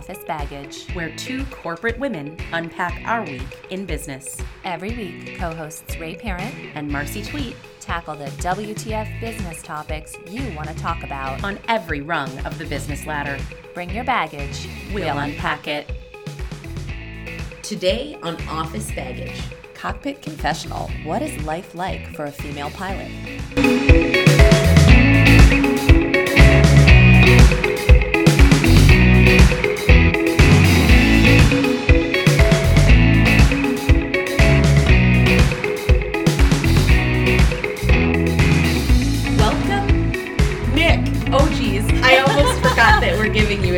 Office Baggage, where two corporate women unpack our week in business. Every week, co hosts Ray Parent and Marcy Tweet tackle the WTF business topics you want to talk about on every rung of the business ladder. Bring your baggage, we'll, we'll unpack it. Today on Office Baggage Cockpit Confessional What is life like for a female pilot?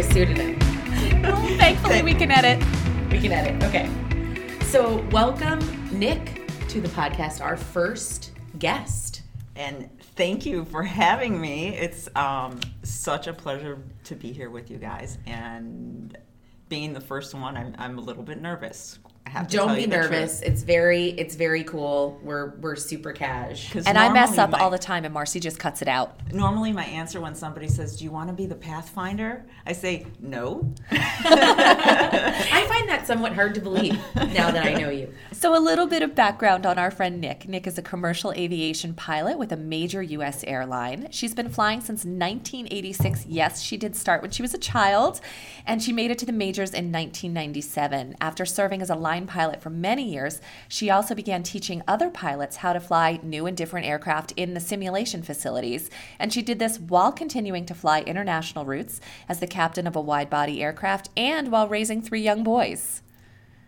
A pseudonym. well, thankfully, we can edit. We can edit. Okay. So, welcome, Nick, to the podcast, our first guest. And thank you for having me. It's um, such a pleasure to be here with you guys. And being the first one, I'm, I'm a little bit nervous don't be nervous. It's very it's very cool. We're we're super cash. And I mess up my, all the time, and Marcy just cuts it out. Normally, my answer when somebody says, "Do you want to be the Pathfinder?" I say, "No." I find that somewhat hard to believe now that I know you. So, a little bit of background on our friend Nick. Nick is a commercial aviation pilot with a major U.S. airline. She's been flying since 1986. Yes, she did start when she was a child, and she made it to the majors in 1997 after serving as a line pilot for many years, she also began teaching other pilots how to fly new and different aircraft in the simulation facilities. And she did this while continuing to fly international routes as the captain of a wide body aircraft and while raising three young boys.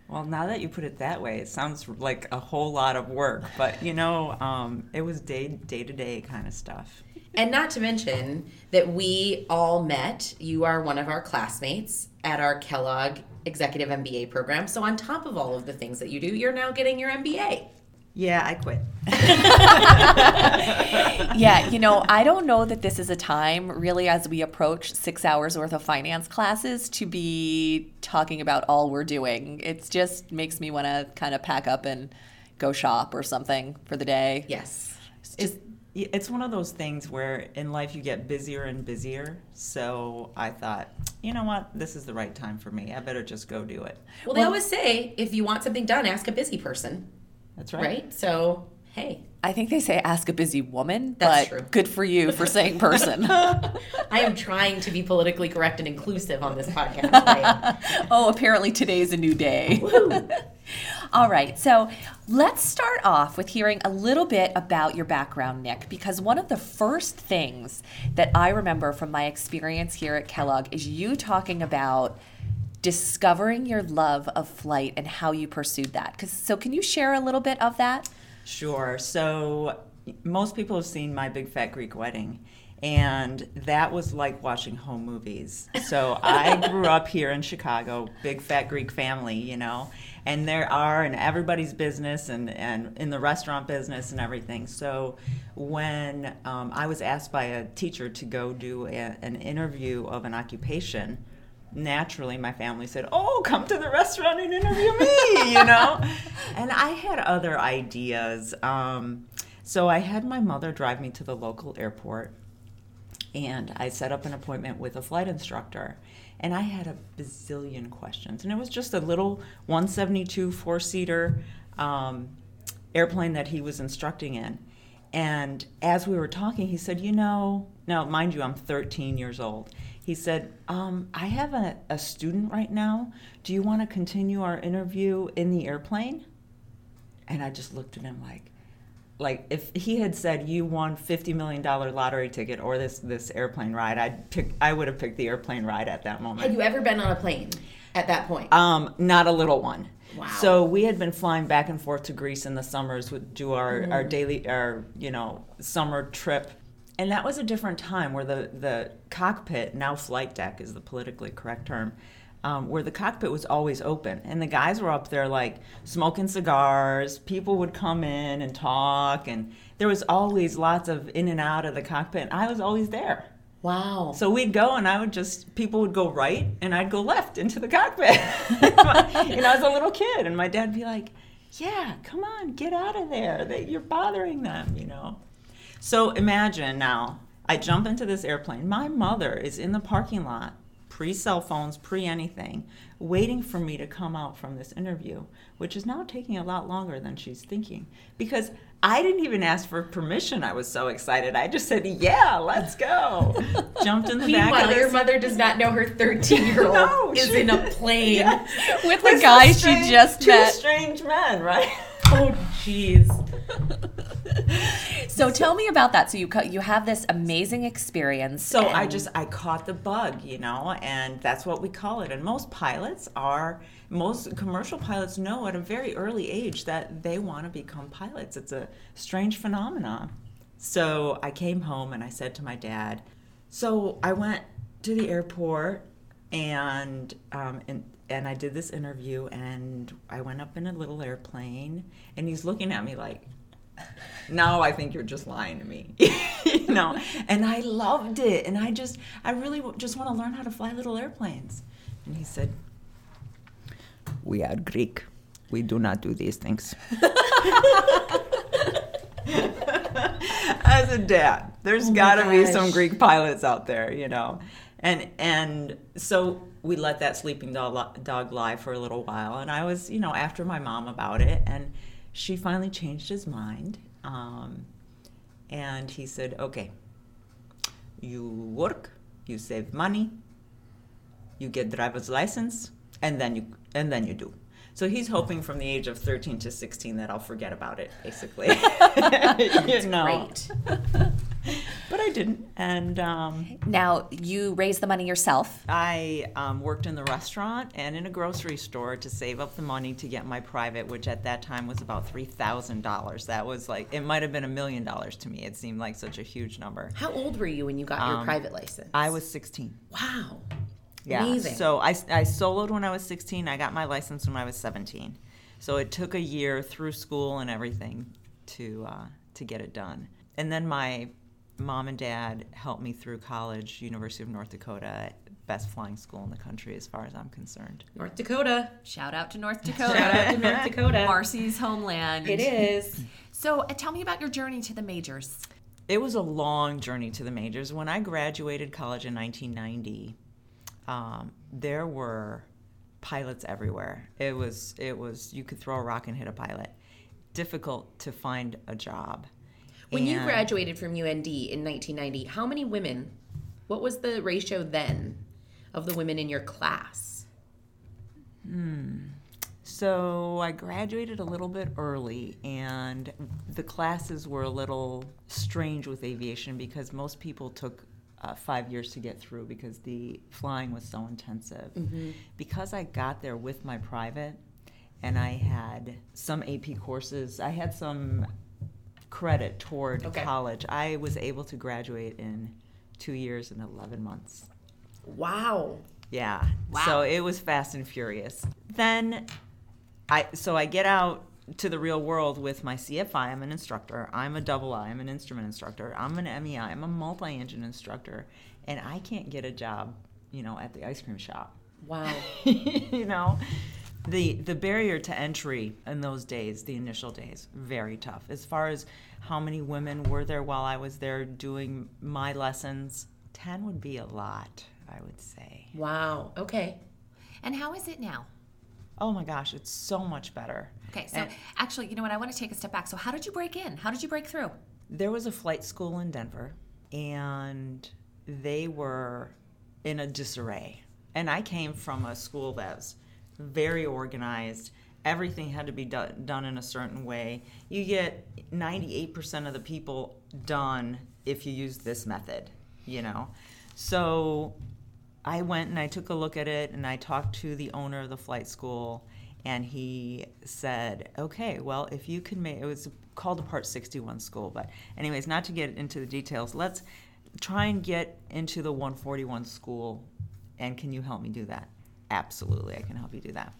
Well, now that you put it that way, it sounds like a whole lot of work. But you know, um, it was day day to day kind of stuff. And not to mention that we all met. You are one of our classmates at our Kellogg executive MBA program. So on top of all of the things that you do, you're now getting your MBA. Yeah, I quit. yeah, you know, I don't know that this is a time really as we approach six hours worth of finance classes to be talking about all we're doing. It just makes me want to kind of pack up and go shop or something for the day. Yes. It's just it's one of those things where in life you get busier and busier. So I thought, you know what, this is the right time for me. I better just go do it. Well, they always say if you want something done, ask a busy person. That's right. Right? So, hey. I think they say ask a busy woman, That's but true. good for you for saying person. I am trying to be politically correct and inclusive on this podcast. Right? oh, apparently today's a new day. All right, so let's start off with hearing a little bit about your background, Nick, because one of the first things that I remember from my experience here at Kellogg is you talking about discovering your love of flight and how you pursued that. So, can you share a little bit of that? Sure. So, most people have seen my Big Fat Greek Wedding and that was like watching home movies. So I grew up here in Chicago, big fat Greek family, you know, and there are in everybody's business and, and in the restaurant business and everything. So when um, I was asked by a teacher to go do a, an interview of an occupation, naturally my family said, "Oh, come to the restaurant and interview me," you know. and I had other ideas. Um, so I had my mother drive me to the local airport and I set up an appointment with a flight instructor. And I had a bazillion questions. And it was just a little 172 four seater um, airplane that he was instructing in. And as we were talking, he said, You know, now mind you, I'm 13 years old. He said, um, I have a, a student right now. Do you want to continue our interview in the airplane? And I just looked at him like, like if he had said you won fifty million dollar lottery ticket or this this airplane ride, I'd pick. I would have picked the airplane ride at that moment. Had you ever been on a plane at that point? Um, not a little one. Wow. So we had been flying back and forth to Greece in the summers would do our, mm. our daily our you know summer trip. And that was a different time where the, the cockpit, now flight deck is the politically correct term, um, where the cockpit was always open. And the guys were up there like smoking cigars. People would come in and talk and there was always lots of in and out of the cockpit. And i was always there. Wow. So we'd go and i would just people would go right and i'd go left into the cockpit. You know was a little kid and my dad'd be like yeah come on get out of there. That you're bothering them you know? So imagine now i jump into this airplane. My mother is in the parking lot pre cell phones, pre anything, waiting for me to come out from this interview, which is now taking a lot longer than she's thinking. Because I didn't even ask for permission. I was so excited. I just said, "Yeah, let's go." Jumped in the back. Meanwhile, your mother does not know her 13 year old No, is she- in a plane. With With the guy some she strange- just two met. strange men, right? Oh, jeez. So tell me about that. So you you have this amazing experience. So I just I caught the bug, you know, and that's what we call it. And most pilots are most commercial pilots know at a very early age that they want to become pilots. It's a strange phenomenon. So I came home and I said to my dad, so I went to the airport and um, and and I did this interview and I went up in a little airplane and he's looking at me like now I think you're just lying to me. you know, and I loved it. And I just, I really just want to learn how to fly little airplanes. And he said, We are Greek. We do not do these things. As a dad, there's Oh got to be some. Greek pilots out there, you know. And and so we let that sleeping dog, dog lie for a little while. And I was, you know, after my mom about it. And she finally changed his mind. Um, and he said, okay, you work, you save money, you get driver's license, and then you and then you do. So he's hoping from the age of 13 to 16 that I'll forget about it, basically. you know. Great. But I didn't. And um, now you raised the money yourself. I um, worked in the restaurant and in a grocery store to save up the money to get my private, which at that time was about $3,000. That was like, it might have been a million dollars to me. It seemed like such a huge number. How old were you when you got your Um, private license? I was 16. Wow. Yeah. Amazing. So I, I soloed when I was 16. I got my license when I was 17. So it took a year through school and everything to uh, to get it done. And then my mom and dad helped me through college, University of North Dakota, best flying school in the country as far as I'm concerned. North Dakota. Shout out to North Dakota. Shout out to North Dakota. Marcy's homeland. It is. So uh, tell me about your journey to the majors. It was a long journey to the majors. When I graduated college in 1990, um, there were pilots everywhere. It was it was you could throw a rock and hit a pilot. Difficult to find a job. When you graduated from UND in 1990, how many women, what was the ratio then of the women in your class? So I graduated a little bit early, and the classes were a little strange with aviation because most people took uh, five years to get through because the flying was so intensive. Because I got there with my private, and I had some AP courses, I had some credit toward Okay. college. I was able to graduate in two years and 11 months. Wow. Yeah. Wow. So it was fast and furious. Then I so I get out to the real world with my CFI. I'm an instructor. I'm a double I. I'm an instrument instructor. I'm an MEI. I'm a multi-engine instructor, and I can't get a job, you know, at the ice cream shop. Wow. you know, the the barrier to entry in those days, the initial days, very tough. As far as how many women were there while I was there doing my lessons, ten would be a lot, I would say. Wow. Okay. And how is it now? Oh my gosh, it's so much better. Okay, so And actually, you know what? I want to take a step back. So, how did you break in? How did you break through? there was a flight school in Denver, and they were in a disarray. And I came from a school that's very organized. Everything had to be do- done in a certain way. You get 98% of the people done if you use this method, you know? So I went and I took a look at it and I talked to the owner of the flight school and he said, "Okay, well, if you can make it was called a Part 61 school, but anyways, not to get into the details, let's try and get into the 141 school and can you help me do that?" Absolutely, I can help you do that.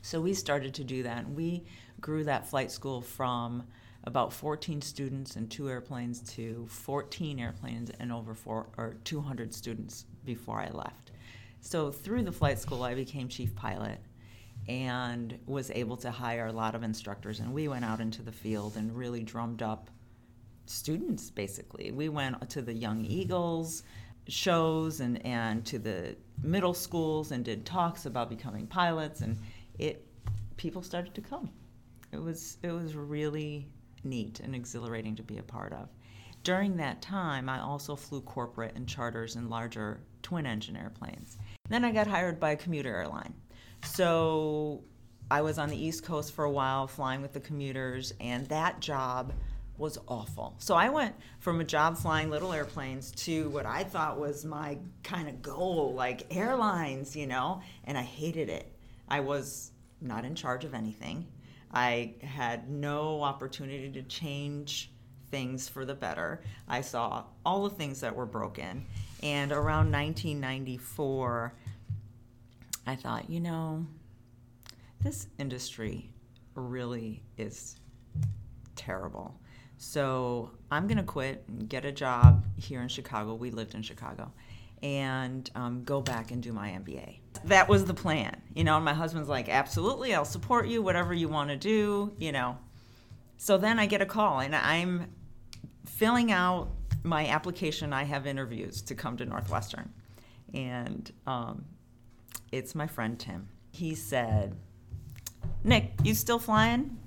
So we started to do that, and we grew that flight school from about 14 students and two airplanes to 14 airplanes and over four or 200 students before I left. So through the flight school, I became chief pilot and was able to hire a lot of instructors. And we went out into the field and really drummed up students basically. We went to the Young Eagles. Shows and, and to the middle schools and did talks about becoming pilots and it people started to come. It was it was really neat and exhilarating to be a part of. During that time, I also flew corporate and charters and larger twin engine airplanes. Then I got hired by a commuter airline. So I was on the East Coast for a while flying with the commuters, and that job was awful. So I went from a job flying little airplanes to what I thought was my kind of goal, like airlines, you know, and I hated it. I was not in charge of anything. I had no opportunity to change things for the better. I saw all the things that were broken. And around 1994, I thought, you know, this industry really is terrible. So I'm going to quit and get a job here in Chicago. We lived in Chicago. And um, go back and do my MBA. That was the plan. You know, my husband's like, absolutely, I'll support you, whatever you want to do, you know. So then I get a call and I'm filling out my application. I have interviews to come to Northwestern. And um, it's my friend Tim. He said, Nick, you still flying?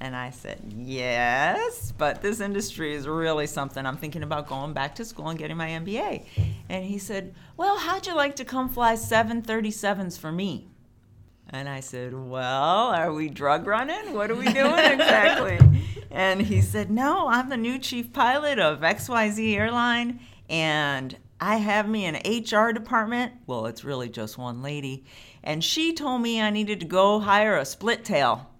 And I said, Yes, but this industry is really something. I'm thinking about going back to school and getting my MBA. And he said, Well, how'd you like to come fly 737s for me? And I said, Well, are we drug running? What are we doing exactly? and he said, No, I'm the new chief pilot of XYZ Airline, and I have me an HR department. Well, it's really just one lady. And she told me I needed to go hire a split tail.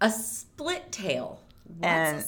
A split tail. And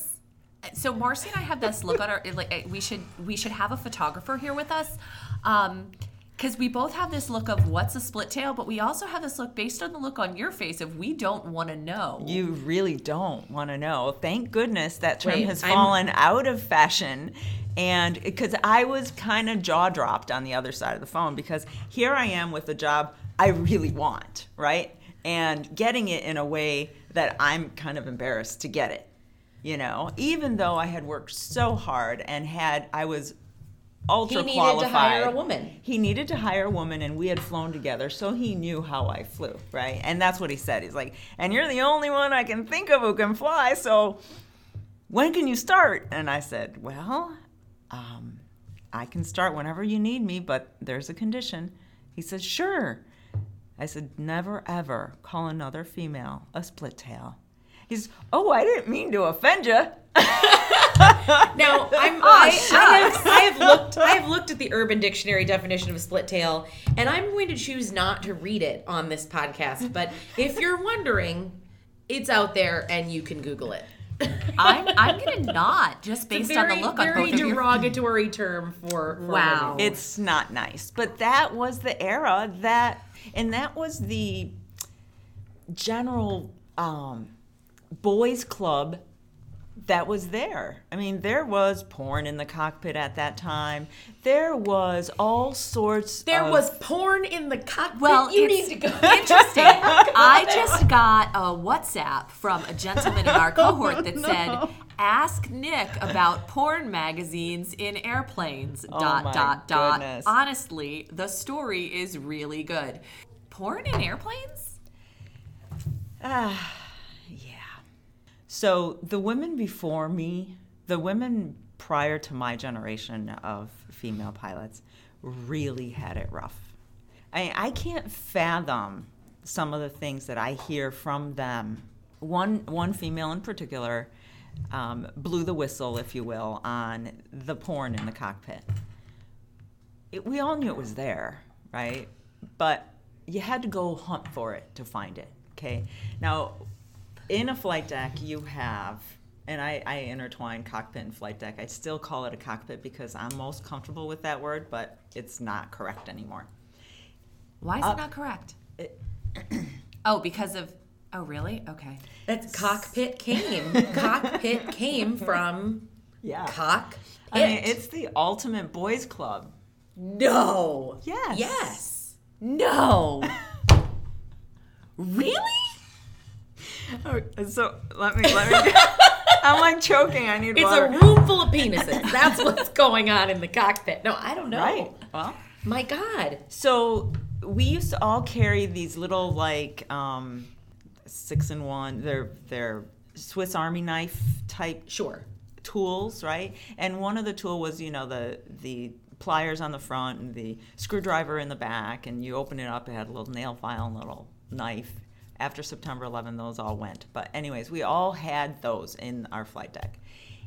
So Marcy and I have this look on our like we should we should have a photographer here with us. Um because we both have this look of what's a split tail, but we also have this look based on the look on your face of we don't want to know. you really don't want to know. Thank goodness that term Wait, has I'm- fallen out of fashion. And because I was kind of jaw dropped on the other side of the phone because here I am with a job I really want, right? And getting it in a way that I'm kind of embarrassed to get it, you know, even though I had worked so hard and had, I was ultra He needed to hire a woman. He needed to hire a woman, and we had flown together, so he knew how I flew, right? And that's what he said. He's like, "And you're the only one I can think of who can fly, so when can you start?" And I said, "Well, um, I can start whenever you need me, but there's a condition." He said, "Sure." I said, "Never ever call another female a split tail." He's, "Oh, I didn't mean to offend you." Now, I'm, Oh, I, I, have, I have looked. I have looked at the Urban Dictionary definition of a split tail, and I'm going to choose not to read it on this podcast. But if you're wondering, it's out there, and you can Google it. I'm I'm gonna not just based very, on the look on very both of your derogatory term for, for Wow. women. It's not nice. But that was the era that, and that was the general um, boys' club that was there. I mean, there was porn in the cockpit at that time. There was all sorts. There of, was porn in the cockpit. Well, you need to go. interesting. I just got a WhatsApp from a gentleman in our cohort that said, "Ask Nick about porn magazines in airplanes." dot my dot dot. goodness. Honestly, the story is really good. Porn in airplanes? Ah, yeah. So the women before me, the women prior to my generation of female pilots, really had it rough. I, I can't fathom some of the things that I hear from them. One one female in particular um, blew the whistle, if you will, on the porn in the cockpit. It, we all knew it was there, right? But you had to go hunt for it to find it. Okay. Now, in a flight deck, you have, and I, I intertwine cockpit and flight deck. I still call it a cockpit because I'm most comfortable with that word, but it's not correct anymore. Why is Uh, it not correct? it- oh, because of. Oh, really? Okay. That's cockpit came. cockpit came from Yeah. cock. I mean, it's the ultimate boys club. no. Yes. Yes. No. really? Okay, so let me let me. I'm like choking. I need It's water. a room full of penises. That's what's going on in the cockpit. No, I don't know. right. Well, My God. so we used to all carry these little like um, six in one. They're they're Swiss Army knife type Sure. tools, right? And one of the tool was, you know, the the pliers on the front and the screwdriver in the back, and you open it up, it had a little nail file and a little knife. After September 11, those all went. But anyways, we all had those in our flight deck,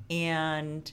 and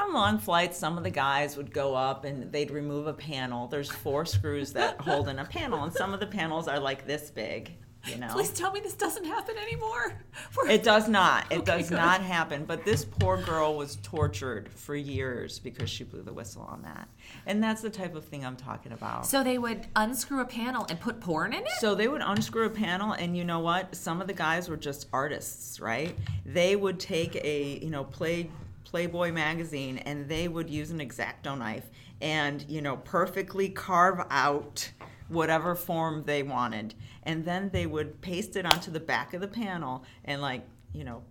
on long flights, some of the guys would go up and they'd remove a panel. There's four screws that hold in a panel, and some of the panels are like this big. You know, Please tell me this doesn't happen anymore. it does not. It Okay, does good. not happen. But this poor girl was tortured for years because she blew the whistle on that. And that's the type of thing I'm talking about. So, So they would unscrew a panel and put porn in it? So they would unscrew a panel, and you know what? Some of the guys were just artists, right? They would take a, you know, play Playboy magazine, and they would use an X-Acto knife and, you know, perfectly carve out whatever form they wanted. And then they would paste it onto the back of the panel and, like, you know,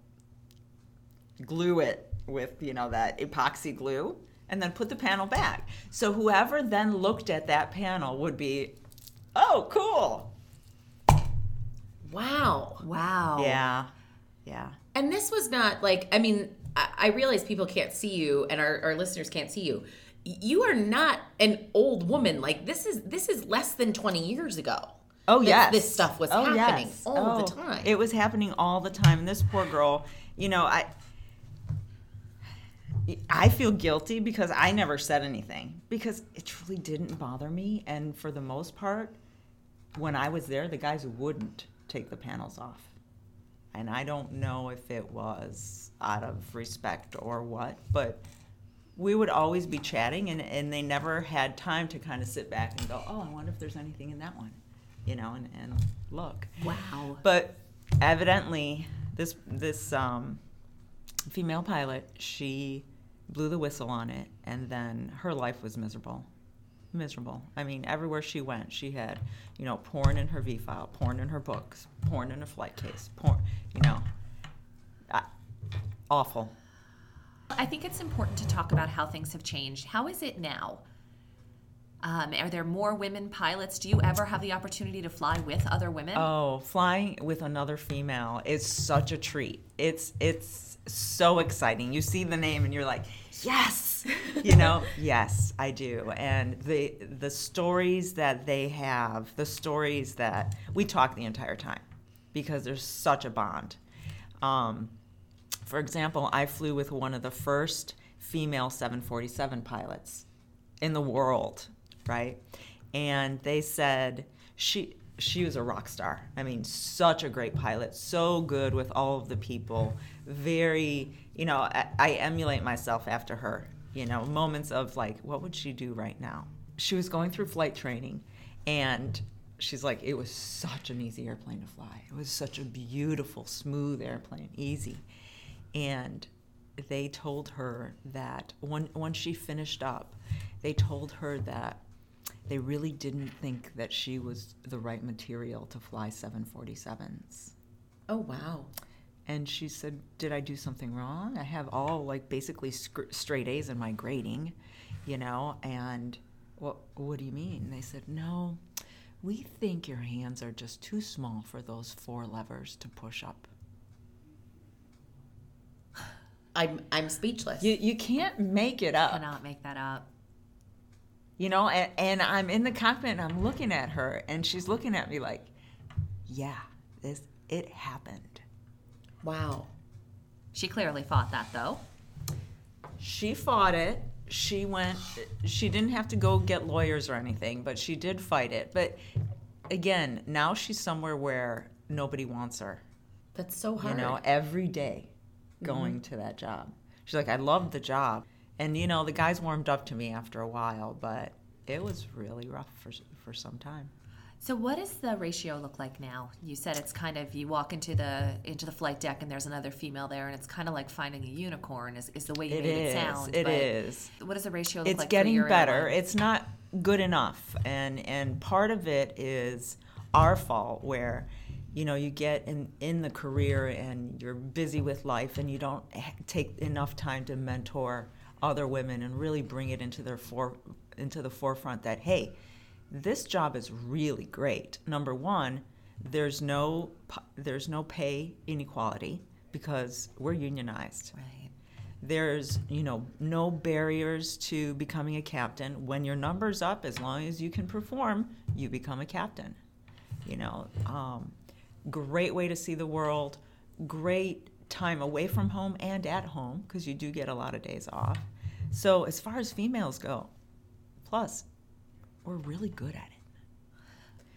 glue it with you know that epoxy glue and then put the panel back so whoever then looked at that panel would be oh cool Wow. wow. yeah yeah And this was not like, I mean, I, I realize people can't see you and our, our listeners can't see you. You are not an old woman. Like this is this is less than 20 years ago. oh that yes This stuff was Oh, happening yes. all the Oh, time. it was happening all the time and this poor girl you know i I feel guilty because I never said anything because it truly didn't bother me. And for the most part, when I was there, the guys wouldn't take the panels off. And I don't know if it was out of respect or what, but we would always be chatting and, and they never had time to kind of sit back and go, oh, I wonder if there's anything in that one, you know, and, and look. Wow. But evidently, this this um, female pilot, she blew the whistle on it, and then her life was miserable, miserable. I mean, everywhere she went, she had, you know, porn in her V file, porn in her books, porn in her flight case, porn, you know, awful. I think it's important to talk about how things have changed. How is it now? Um, are there more women pilots? Do you ever have the opportunity to fly with other women? Oh, flying with another female is such a treat. It's it's so exciting. You see the name and you're like, yes, you know, yes, I do. And the the stories that they have, the stories that we talk the entire time, because there's such a bond. Um, for example, I flew with one of the first female 747 pilots in the world, right? And they said she she was a rock star. I mean, such a great pilot, so good with all of the people. Very, you know, I, I emulate myself after her. You know, moments of like, what would she do right now? She was going through flight training, and she's like, it was such an easy airplane to fly. It was such a beautiful, smooth airplane, easy. And they told her that when once she finished up, they told her that they really didn't think that she was the right material to fly 747s. oh wow. And she said, "Did I do something wrong? I have all like basically sc- straight A's in my grading, you know." And what what do you mean? They said, "No, we think your hands are just too small for those four levers to push up." I'm I'm speechless. You you can't make it up. cannot make that up. You know, and, and I'm in the cockpit and I'm looking at her and she's looking at me like, "Yeah, this it happened." wow. She clearly fought that though. She fought it. She went she didn't have to go get lawyers or anything, but she did fight it. But again, now she's somewhere where nobody wants her. That's so hard. You know, every day going mm-hmm. to that job. She's like, "I love the job." And you know, the guys warmed up to me after a while, but it was really rough for for some time. So what does the ratio look like now? You said it's kind of you walk into the into the flight deck and there's another female there and it's kind of like finding a unicorn is, is the way you It made is. it sound. It but is. What does the ratio look it's like? for getting better. airline? It's not good enough, and and part of it is our fault where you know you get in in the career and you're busy with life and you don't take enough time to mentor other women and really bring it into their for into the forefront that hey this job is really great. Number one there's no there's no pay inequality because we're unionized. Right. there's you know no barriers to becoming a captain. When your numbers up as long as you can perform you become a captain you know um, great way to see the world great time away from home and at home because you do get a lot of days off so as far as females go plus we're really good at it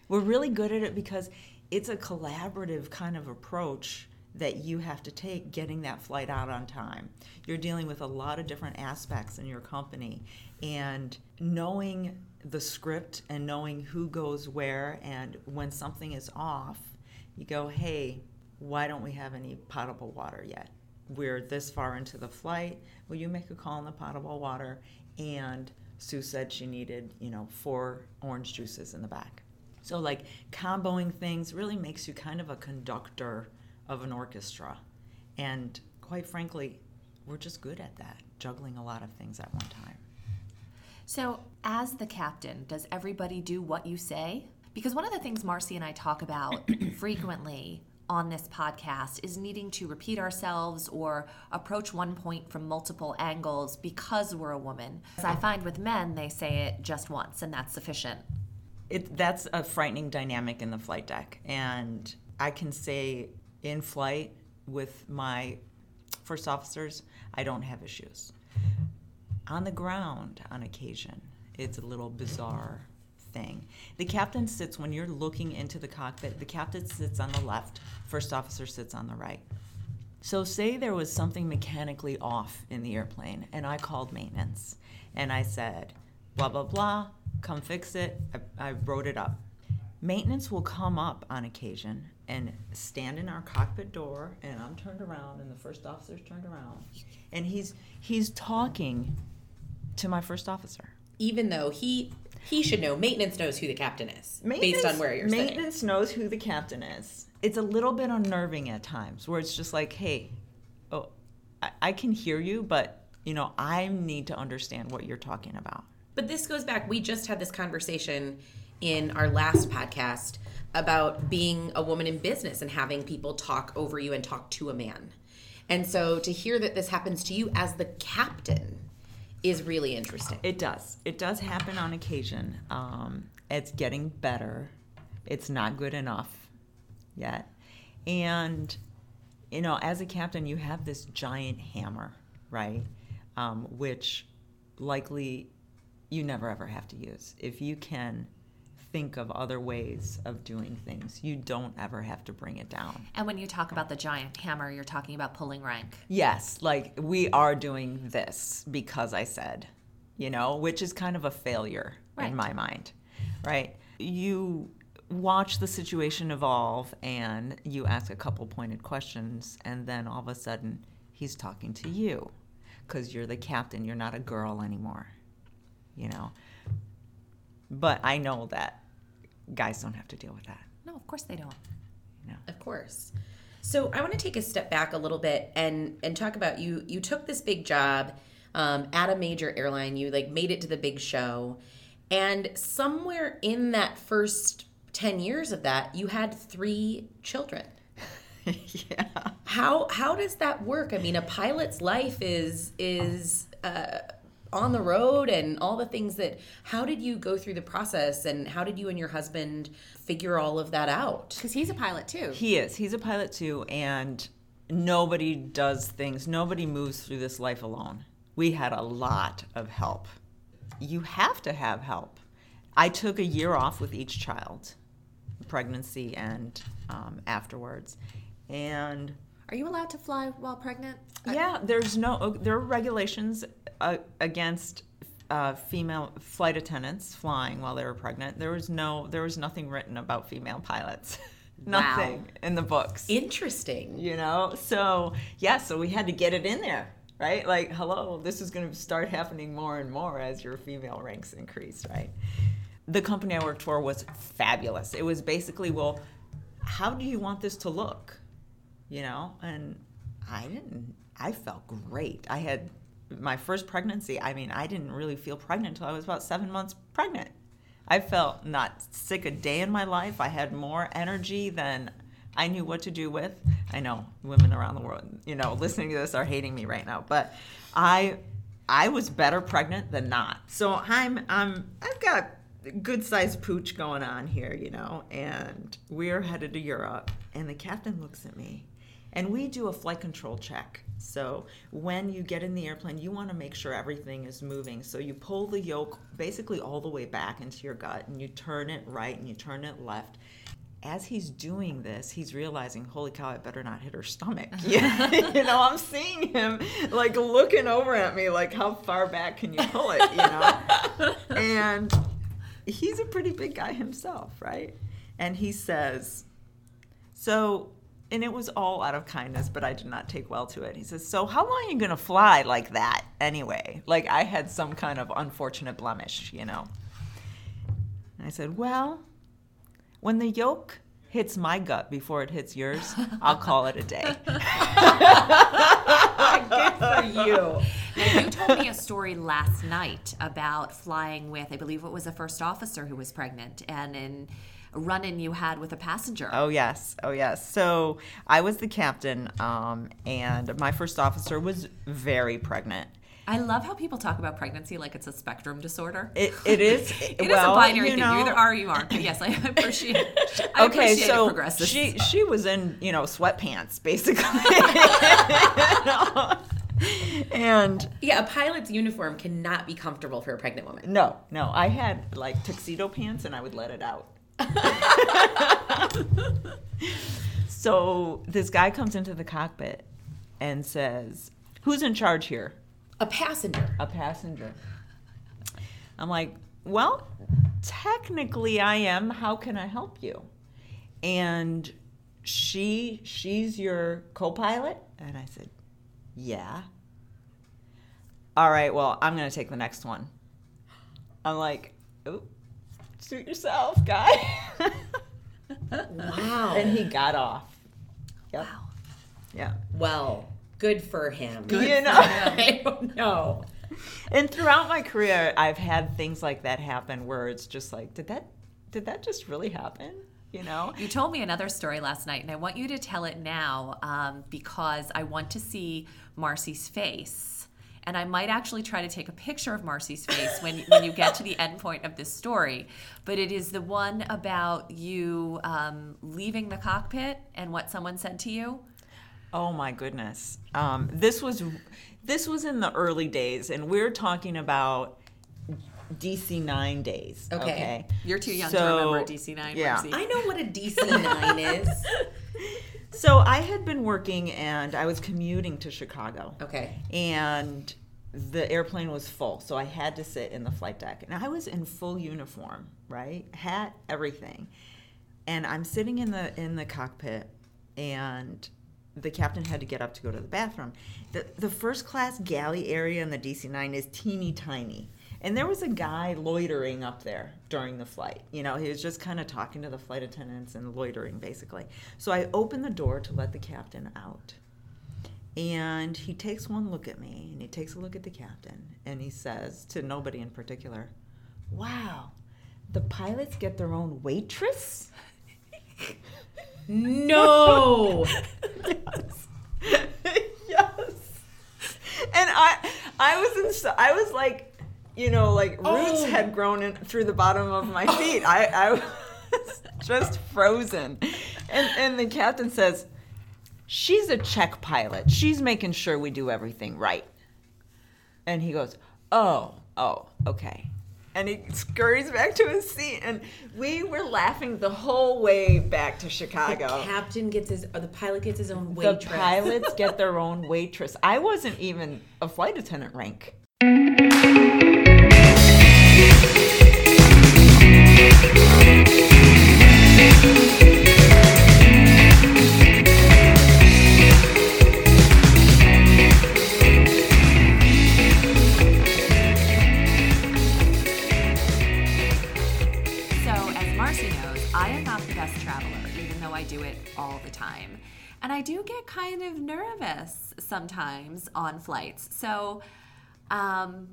we're really good at it because it's a collaborative kind of approach that you have to take getting that flight out on time. You're dealing with a lot of different aspects in your company and knowing the script and knowing who goes where and when something is off, you go, "Hey, why don't we have any potable water yet? We're this far into the flight. Will you make a call on the potable water?" And Sue said she needed, you know, four orange juices in the back. So, like, comboing things really makes you kind of a conductor of an orchestra. And quite frankly, we're just good at that, juggling a lot of things at one time. So, as the captain, does everybody do what you say? Because one of the things Marcy and I talk about frequently on this podcast is needing to repeat ourselves or approach one point from multiple angles because we're a woman. As I find with men, they say it just once and that's sufficient. It, that's a frightening dynamic in the flight deck. And I can say in flight with my first officers, I don't have issues. On the ground, on occasion, it's a little bizarre thing. The captain sits, when you're looking into the cockpit, the captain sits on the left, first officer sits on the right. So, say there was something mechanically off in the airplane, and I called maintenance, and I said, blah, blah, blah, come fix it. I, I wrote it up. Maintenance will come up on occasion and stand in our cockpit door, and I'm turned around, and the first officer's turned around, and he's he's talking to my first officer. Even though he he should know, maintenance knows who the captain is based on where you're sitting. maintenance knows who the captain is. It's a little bit unnerving at times, where it's just like, hey, oh, I, I can hear you, but you know, I need to understand what you're talking about. But this goes back. We just had this conversation in our last podcast about being a woman in business and having people talk over you and talk to a man. And so to hear that this happens to you as the captain is really interesting. It does. It does happen on occasion. Um, it's getting better. It's not good enough yet. And, you know, as a captain, you have this giant hammer, right? Um, which likely you never ever have to use. If you can think of other ways of doing things, you don't ever have to bring it down. And when you talk about the giant hammer, you're talking about pulling rank. Yes, like we are doing this because I said, you know, which is kind of a failure Right. in my mind, right? You watch the situation evolve and you ask a couple pointed questions, and then all of a sudden he's talking to you because you're the captain, you're not a girl anymore, you know. But I know that guys don't have to deal with that, No, of course they don't. you know. Of course. So I want to take a step back a little bit and and talk about you. You took this big job um, at a major airline. You like made it to the big show, and somewhere in that first ten years of that, you had three children. yeah. How how does that work? I mean, a pilot's life is is uh, on the road and all the things that. How did you go through the process, and how did you and your husband figure all of that out? Because he's a pilot too. He is. He's a pilot too, and nobody does things, nobody moves through this life alone. We had a lot of help. You have to have help. I took a year off with each child, pregnancy and um, afterwards. And Are you allowed to fly while pregnant? yeah, there's no, there are regulations uh, against uh, female flight attendants flying while they were pregnant. There was no, there was nothing written about female pilots. nothing in the books Interesting. you know so yeah so we had to get it in there right like hello this is going to start happening more and more as your female ranks increase right the company i worked for was fabulous it was basically well how do you want this to look? You know, and I didn't. I felt great. I had my first pregnancy. I mean, I didn't really feel pregnant until I was about seven months pregnant. I felt not sick a day in my life. I had more energy than I knew what to do with. I know women around the world, you know, listening to this are hating me right now, but I I was better pregnant than not. So I'm I'm I've got good sized pooch going on here, you know, and we're headed to Europe and the captain looks at me and we do a flight control check. So when you get in the airplane, you want to make sure everything is moving. So you pull the yoke basically all the way back into your gut and you turn it right and you turn it left. As he's doing this, he's realizing, holy cow, I better not hit her stomach. Yeah. you know, I'm seeing him like looking over at me, like, how far back can you pull it, you know? and he's a pretty big guy himself, right? And he says, so and it was all out of kindness, but I did not take well to it. He says, So, how long are you going to fly like that anyway? Like I had some kind of unfortunate blemish, you know? And I said, Well, when the yoke hits my gut before it hits yours, I'll call it a day. Good for you. Now, you told me a story last night about flying with, I believe it was a first officer who was pregnant, and in run-in you had with a passenger. Oh yes, oh yes. So I was the captain, um, and my first officer was very pregnant. I love how people talk about pregnancy like it's a spectrum disorder. It, it is. It is well, a binary you thing. know, You either are or you aren't. But yes, I appreciate. I okay, appreciate so it progresses. she she was in you know sweatpants basically, and Yeah, a pilot's uniform cannot be comfortable for a pregnant woman. no, no, I had like tuxedo pants and I would let it out. so this guy comes into the cockpit and says, "Who's in charge here?" A passenger. a passenger. I'm like, well, technically I am. How can I help you? And she she's your co-pilot? And I said, yeah. All right, well, I'm going to take the next one. I'm like, oh, suit yourself, guy. Wow. and he got off. Yep. Wow. Yeah. well, good for him. You know. I don't know. and throughout my career i've had things like that happen where it's just like did that did that just really happen you know You told me another story last night, and I want you to tell it now um, because I want to see Marcy's face. And I might actually try to take a picture of Marcy's face when, when you get to the end point of this story. But it is the one about you um, leaving the cockpit and what someone said to you. oh my goodness um, this was this was in the early days and we're talking about dc9 days Okay. okay, You're too young to So, remember DC9, yeah. Marcy. I know what a DC-9 is. so i had been working and i was commuting to chicago. Okay. and the airplane was full so i had to sit in the flight deck. And i was in full uniform right? Hat everything. And i'm sitting in the in the cockpit and the captain had to get up to go to the bathroom. The, the first class galley area in the dc-9 is teeny tiny and there was a guy loitering up there during the flight you know he was just kind of talking to the flight attendants and loitering basically so i opened the door to let the captain out and he takes one look at me and he takes a look at the captain and he says to nobody in particular, Wow, the pilots get their own waitress? No. yes. yes. And I I was in I was like, you know, like roots Oh. had grown in through the bottom of my feet. I, I was just frozen. And and the captain says, She's a check pilot. She's making sure we do everything right. And he goes, Oh, oh, okay. And he scurries back to his seat, and we were laughing the whole way back to Chicago. Captain gets his, or the pilot gets his own waitress. The pilots get their own waitress. I wasn't even a flight attendant rank. I do get kind of nervous sometimes on flights. So, um,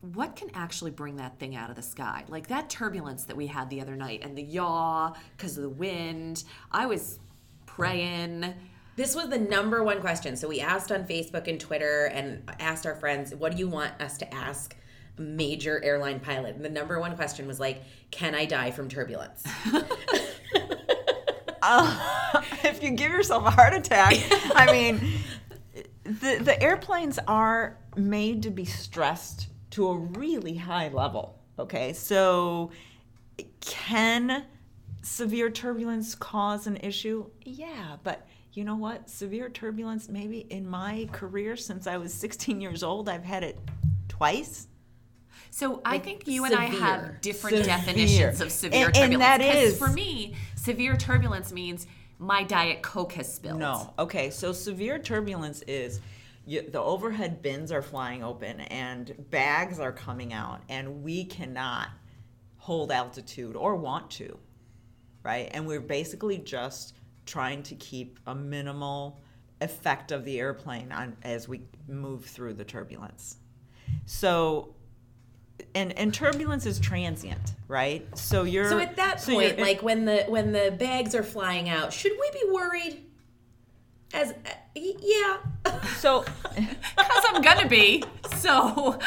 what can actually bring that thing out of the sky? Like that turbulence that we had the other night and the yaw because of the wind. I was praying. This was the number one question. So we asked on Facebook and Twitter and asked our friends, what do you want us to ask a major airline pilot? And the number one question was like, can I die from turbulence? Uh, if you give yourself a heart attack, I mean, the the airplanes are made to be stressed to a really high level. Okay, so can severe turbulence cause an issue? Yeah, but you know what? Severe turbulence, maybe in my career since I was 16 years old, I've had it twice. So I think you and I have different Severe. definitions of severe And- and turbulence. that 'Cause is- for me, severe turbulence means my diet coke has spilled. No. Okay, so severe turbulence is you, the overhead bins are flying open and bags are coming out, and we cannot hold altitude or want to, right? And we're basically just trying to keep a minimal effect of the airplane on as we move through the turbulence. So. And, and turbulence is transient, right? So you're So at that so point, like when the when the bags are flying out, should we be worried? As uh, yeah, so Because I'm gonna be. So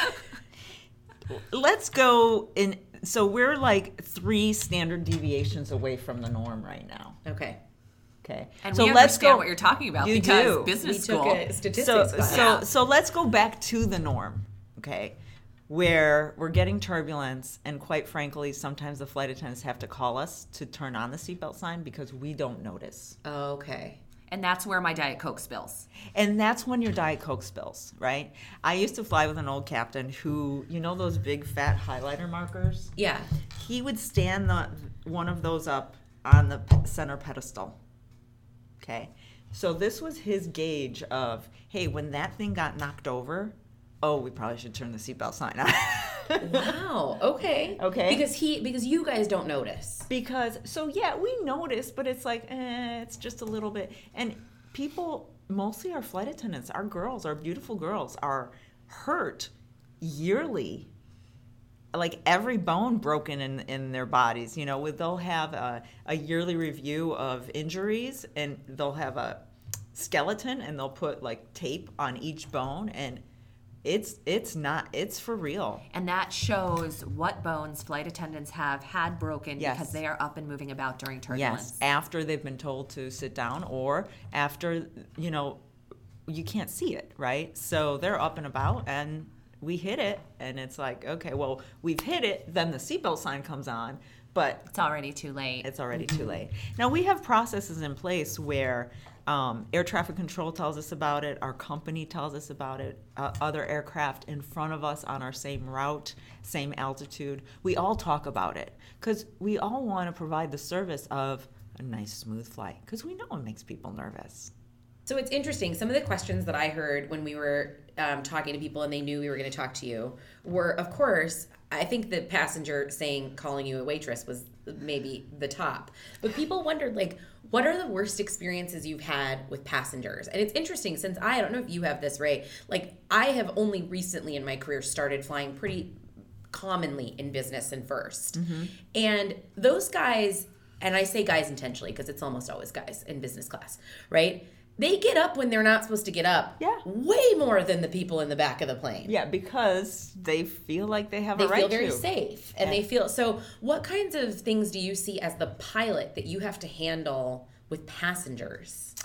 let's go in so we're like three standard deviations away from the norm right now okay. okay and so we let's understand go what you're talking about You because do. We business took school. a statistics so class. so so let's go back to the norm okay where we're getting turbulence and quite frankly sometimes the flight attendants have to call us to turn on the seatbelt sign because we don't notice okay. and that's where my diet coke spills. And that's when your Diet Coke spills, right? I used to fly with an old captain who, you know, those big fat highlighter markers? Yeah. He would stand the one of those up on the center pedestal. Okay. So this was his gauge of, hey, when that thing got knocked over, oh, we probably should turn the seatbelt sign on. Wow. Okay. Okay. Because he because you guys don't notice. because so yeah we notice but it's like eh, it's just a little bit and people mostly our flight attendants our girls our beautiful girls are hurt yearly like every bone broken in, in their bodies you know they'll have a, a yearly review of injuries and they'll have a skeleton and they'll put like tape on each bone and it's it's not it's for real And that shows what bones flight attendants have had broken Yes. because they are up and moving about during turbulence. Yes, after they've been told to sit down, or after you know you can't see it, right? So they're up and about, and we hit it, and it's like, okay, well, we've hit it. Then the seatbelt sign comes on, but It's already too late. it's already too late. Now we have processes in place where um, air traffic control tells us about it, our company tells us about it, uh, other aircraft in front of us on our same route, same altitude. We all talk about it because we all want to provide the service of a nice, smooth flight because we know it makes people nervous. So it's interesting. Some of the questions that I heard when we were um, talking to people and they knew we were going to talk to you were, of course, I think the passenger saying calling you a waitress was maybe the top. But people wondered, like, what are the worst experiences you've had with passengers? And it's interesting since I, I don't know if you have this, Ray. Like, I have only recently in my career started flying pretty commonly in business and 1st mm-hmm. And those guys, and I say guys intentionally because it's almost always guys in business class, right? They get up when they're not supposed to get up. Yeah. Way more than the people in the back of the plane. Yeah, because they feel like they have They a right feel very safe and they feel so. What kinds of things do you see as the pilot that you have to handle with passengers?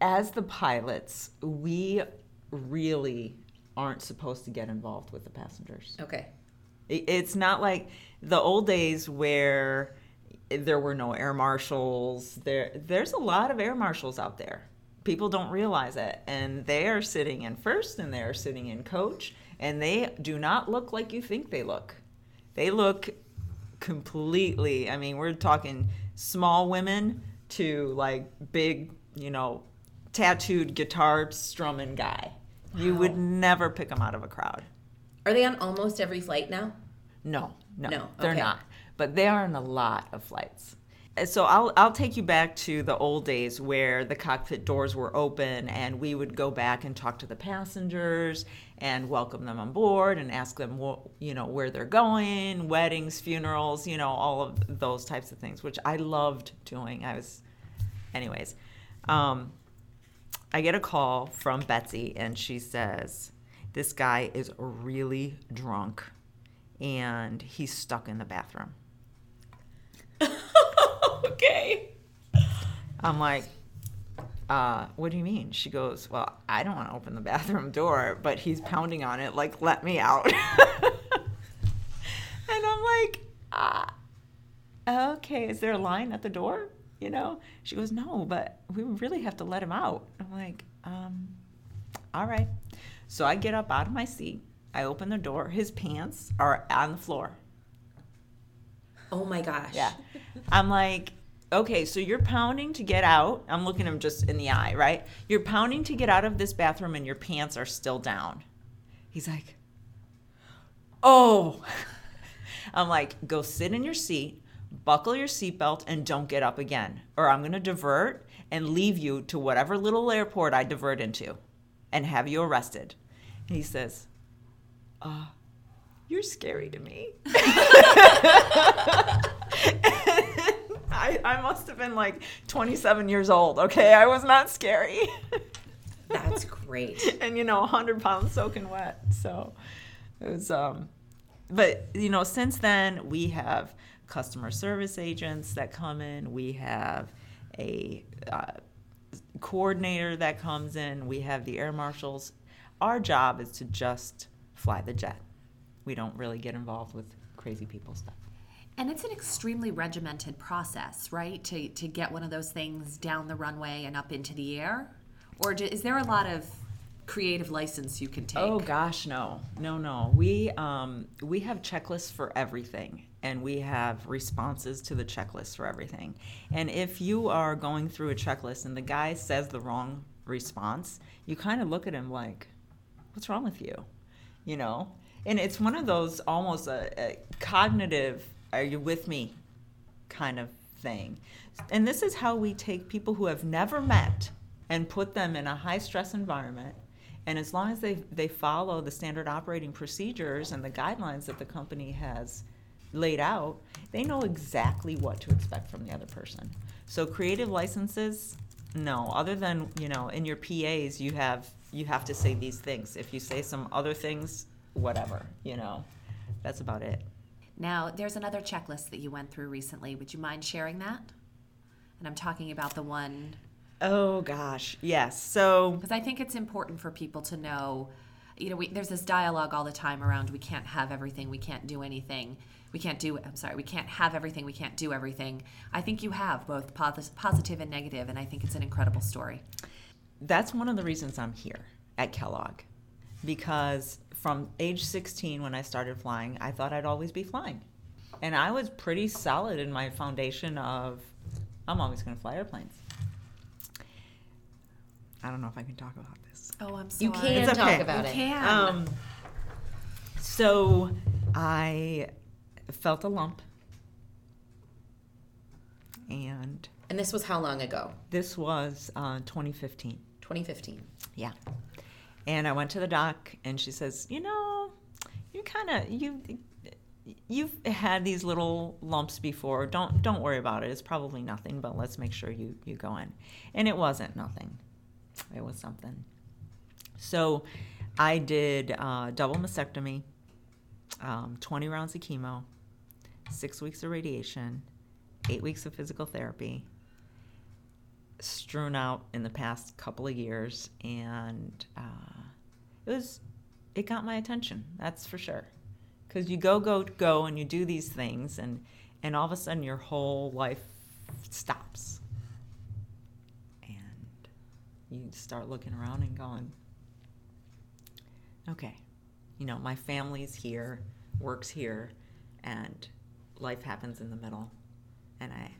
As the pilots, we really aren't supposed to get involved with the passengers. Okay. It's not like the old days where there were no air marshals. There, there's a lot of air marshals out there. People don't realize it, and they are sitting in first, and they are sitting in coach, and they do not look like you think they look. They look completely. I mean, we're talking small women to like big, you know, tattooed guitar strumming guy. You would never pick them out of a crowd. Are they on almost every flight now? No, no, No, they're okay. not. But they are in a lot of flights. So I'll I'll take you back to the old days where the cockpit doors were open and we would go back and talk to the passengers and welcome them on board and ask them what you know where they're going, weddings, funerals, you know all of those types of things, which I loved doing. I was, anyways. Um, I get a call from Betsy and she says, "This guy is really drunk, and he's stuck in the bathroom." okay. I'm like, uh, what do you mean? She goes, well, I don't want to open the bathroom door, but he's pounding on it, like, let me out. and I'm like, ah, okay, is there a line at the door? You know? She goes, no, but we really have to let him out. I'm like, um, all right. So I get up out of my seat. I open the door. His pants are on the floor. Oh my gosh. Yeah. I'm like, okay, so you're pounding to get out. I'm looking him just in the eye, right? You're pounding to get out of this bathroom and your pants are still down. He's like, oh. I'm like, go sit in your seat, buckle your seatbelt, and don't get up again. Or I'm going to divert and leave you to whatever little airport I divert into and have you arrested. And he says, uh, you're scary to me. I, I must have been like 27 years old, okay? I was not scary. That's great. and, you know, 100 pounds soaking wet. So it was, um, but, you know, since then we have customer service agents that come in, we have a uh, coordinator that comes in, we have the air marshals. Our job is to just fly the jet. We don't really get involved with crazy people stuff. And it's an extremely regimented process, right? To, to get one of those things down the runway and up into the air? Or do, is there a lot of creative license you can take? Oh gosh, no, no, no. We um, we have checklists for everything, and we have responses to the checklist for everything. And if you are going through a checklist and the guy says the wrong response, you kind of look at him like, "What's wrong with you?" You know. And it's one of those almost a, a cognitive are you with me kind of thing. And this is how we take people who have never met and put them in a high stress environment. And as long as they, they follow the standard operating procedures and the guidelines that the company has laid out, they know exactly what to expect from the other person. So creative licenses, no. Other than, you know, in your PAs you have you have to say these things. If you say some other things, whatever, you know. That's about it. Now, there's another checklist that you went through recently. Would you mind sharing that? And I'm talking about the one. Oh, gosh. Yes. So. Because I think it's important for people to know. You know, we, there's this dialogue all the time around we can't have everything, we can't do anything, we can't do. I'm sorry, we can't have everything, we can't do everything. I think you have both positive and negative, and I think it's an incredible story. That's one of the reasons I'm here at Kellogg, because from age 16 when I started flying, I thought I'd always be flying. And I was pretty solid in my foundation of I'm always going to fly airplanes. I don't know if I can talk about this. Oh, I'm sorry. You can It's okay. talk about it. You it. can. Um, so I felt a lump. And And this was how long ago? this was uh, 2015. 2015. Yeah. And I went to the doc, and she says, "You know, you kind of you you've had these little lumps before. Don't don't worry about it. It's probably nothing, but let's make sure you you go in." And it wasn't nothing. It was something. So, I did uh, double mastectomy, um, 20 rounds of chemo, six weeks of radiation, eight weeks of physical therapy, strewn out in the past couple of years, and uh, it was it got my attention. That's for sure. Because you go go go and you do these things, and and all of a sudden your whole life stops, and you start looking around and going, okay, you know my family's here, works here, and life happens in the middle, and I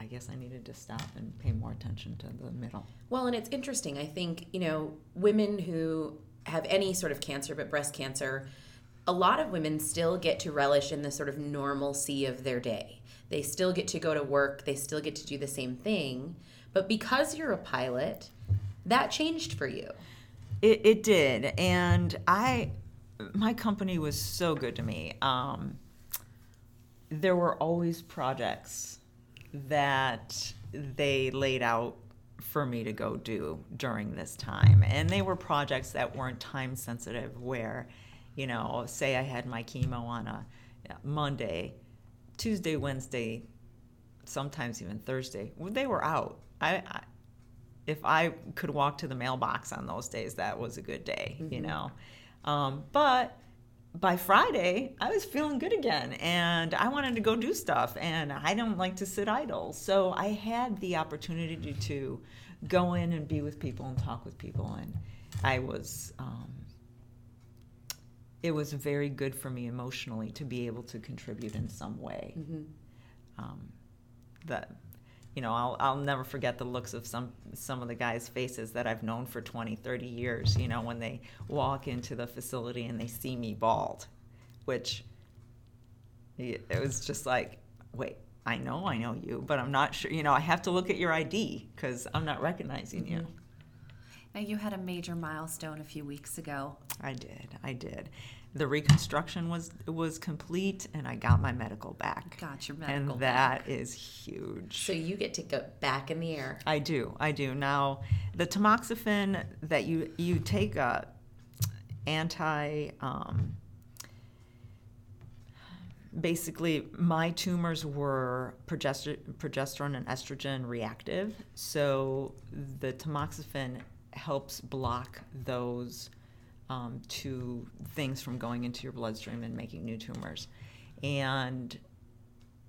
I guess I needed to stop and pay more attention to the middle. Well, and it's interesting. I think, you know, women who have any sort of cancer, but breast cancer, a lot of women still get to relish in the sort of normalcy of their day. They still get to go to work, they still get to do the same thing. But because you're a pilot, that changed for you. It, it did, and I, my company was so good to me. Um, there were always projects that they laid out for me to go do during this time, and they were projects that weren't time sensitive. Where, you know, say I had my chemo on a Monday, Tuesday, Wednesday, sometimes even Thursday. They were out. I, I if I could walk to the mailbox on those days, that was a good day, mm-hmm. you know. Um, but by Friday, I was feeling good again and I wanted to go do stuff and I don't like to sit idle. So I had the opportunity to, to go in and be with people and talk with people. And I was, um, it was very good for me emotionally to be able to contribute in some way. Mm-hmm. Um, that you know, I'll, I'll never forget the looks of some some of the guys' faces that I've known for 20, 30 years, you know, when they walk into the facility and they see me bald, which it was just like, wait, I know I know you, but I'm not sure, you know, I have to look at your ID because I'm not recognizing you. Mm-hmm. Now, you had a major milestone a few weeks ago. I did. I did the reconstruction was was complete and I got my medical back. Got your medical And that back. is huge. So you get to go back in the air. I do. I do. Now, the tamoxifen that you you take a anti um, basically my tumors were progester- progesterone and estrogen reactive. So the tamoxifen helps block those um, to things from going into your bloodstream and making new tumors. And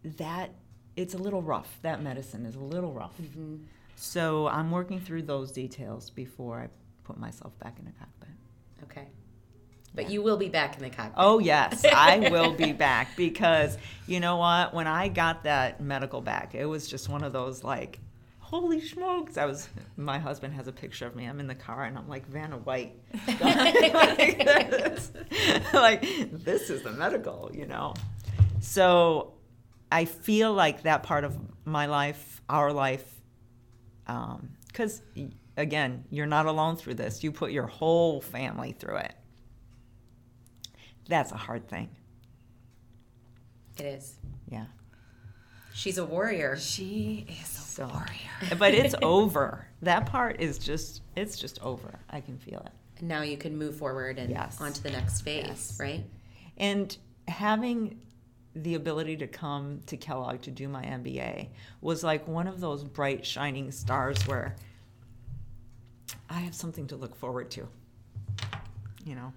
that, it's a little rough. That medicine is a little rough. Mm-hmm. So I'm working through those details before I put myself back in the cockpit. Okay. But yeah. you will be back in the cockpit. Oh, yes, I will be back because you know what? When I got that medical back, it was just one of those like, holy smokes. I was my husband has a picture of me. I'm in the car and i'm like vanna white. Like, this. like this is the medical you know? So i feel like that part of my life our life because um, again you're not alone through this. You put your whole family through it. That's a hard thing. It is. Yeah She's a warrior. She is a so, warrior. but it's over. That part is just it's just over. I can feel it. And now you can move forward and yes. on to the next phase, yes. right? And having the ability to come to Kellogg to do my MBA was like one of those bright shining stars where I have something to look forward to. You know.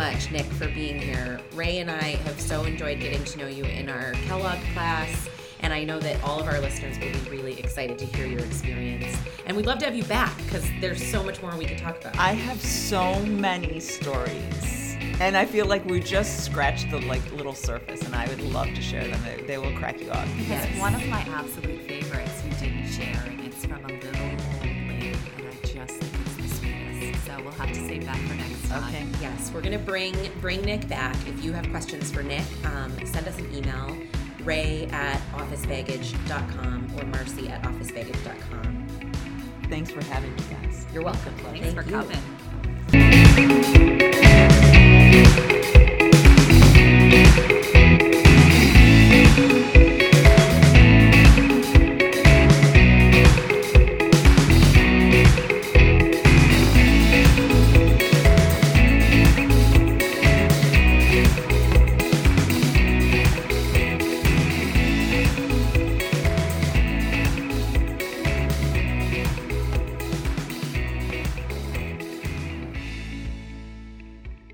Much, Nick, for being here. Ray and I have so enjoyed getting to know you in our Kellogg class, and I know that all of our listeners will be really excited to hear your experience. And we'd love to have you back because there's so much more we could talk about. I have so many stories. And I feel like we just scratched the like little surface, and I would love to share them. They, they will crack you up. Yes. One of my absolute favorites you didn't share, and it's from a little old lady, and I just think it's the sweetest. So we'll have to save that Okay. Yes, we're gonna bring bring Nick back. If you have questions for Nick, um, send us an email, ray at officebaggage.com or marcy at officebaggage.com. Thanks for having me, guys. You're welcome. Thanks Thank for you. coming.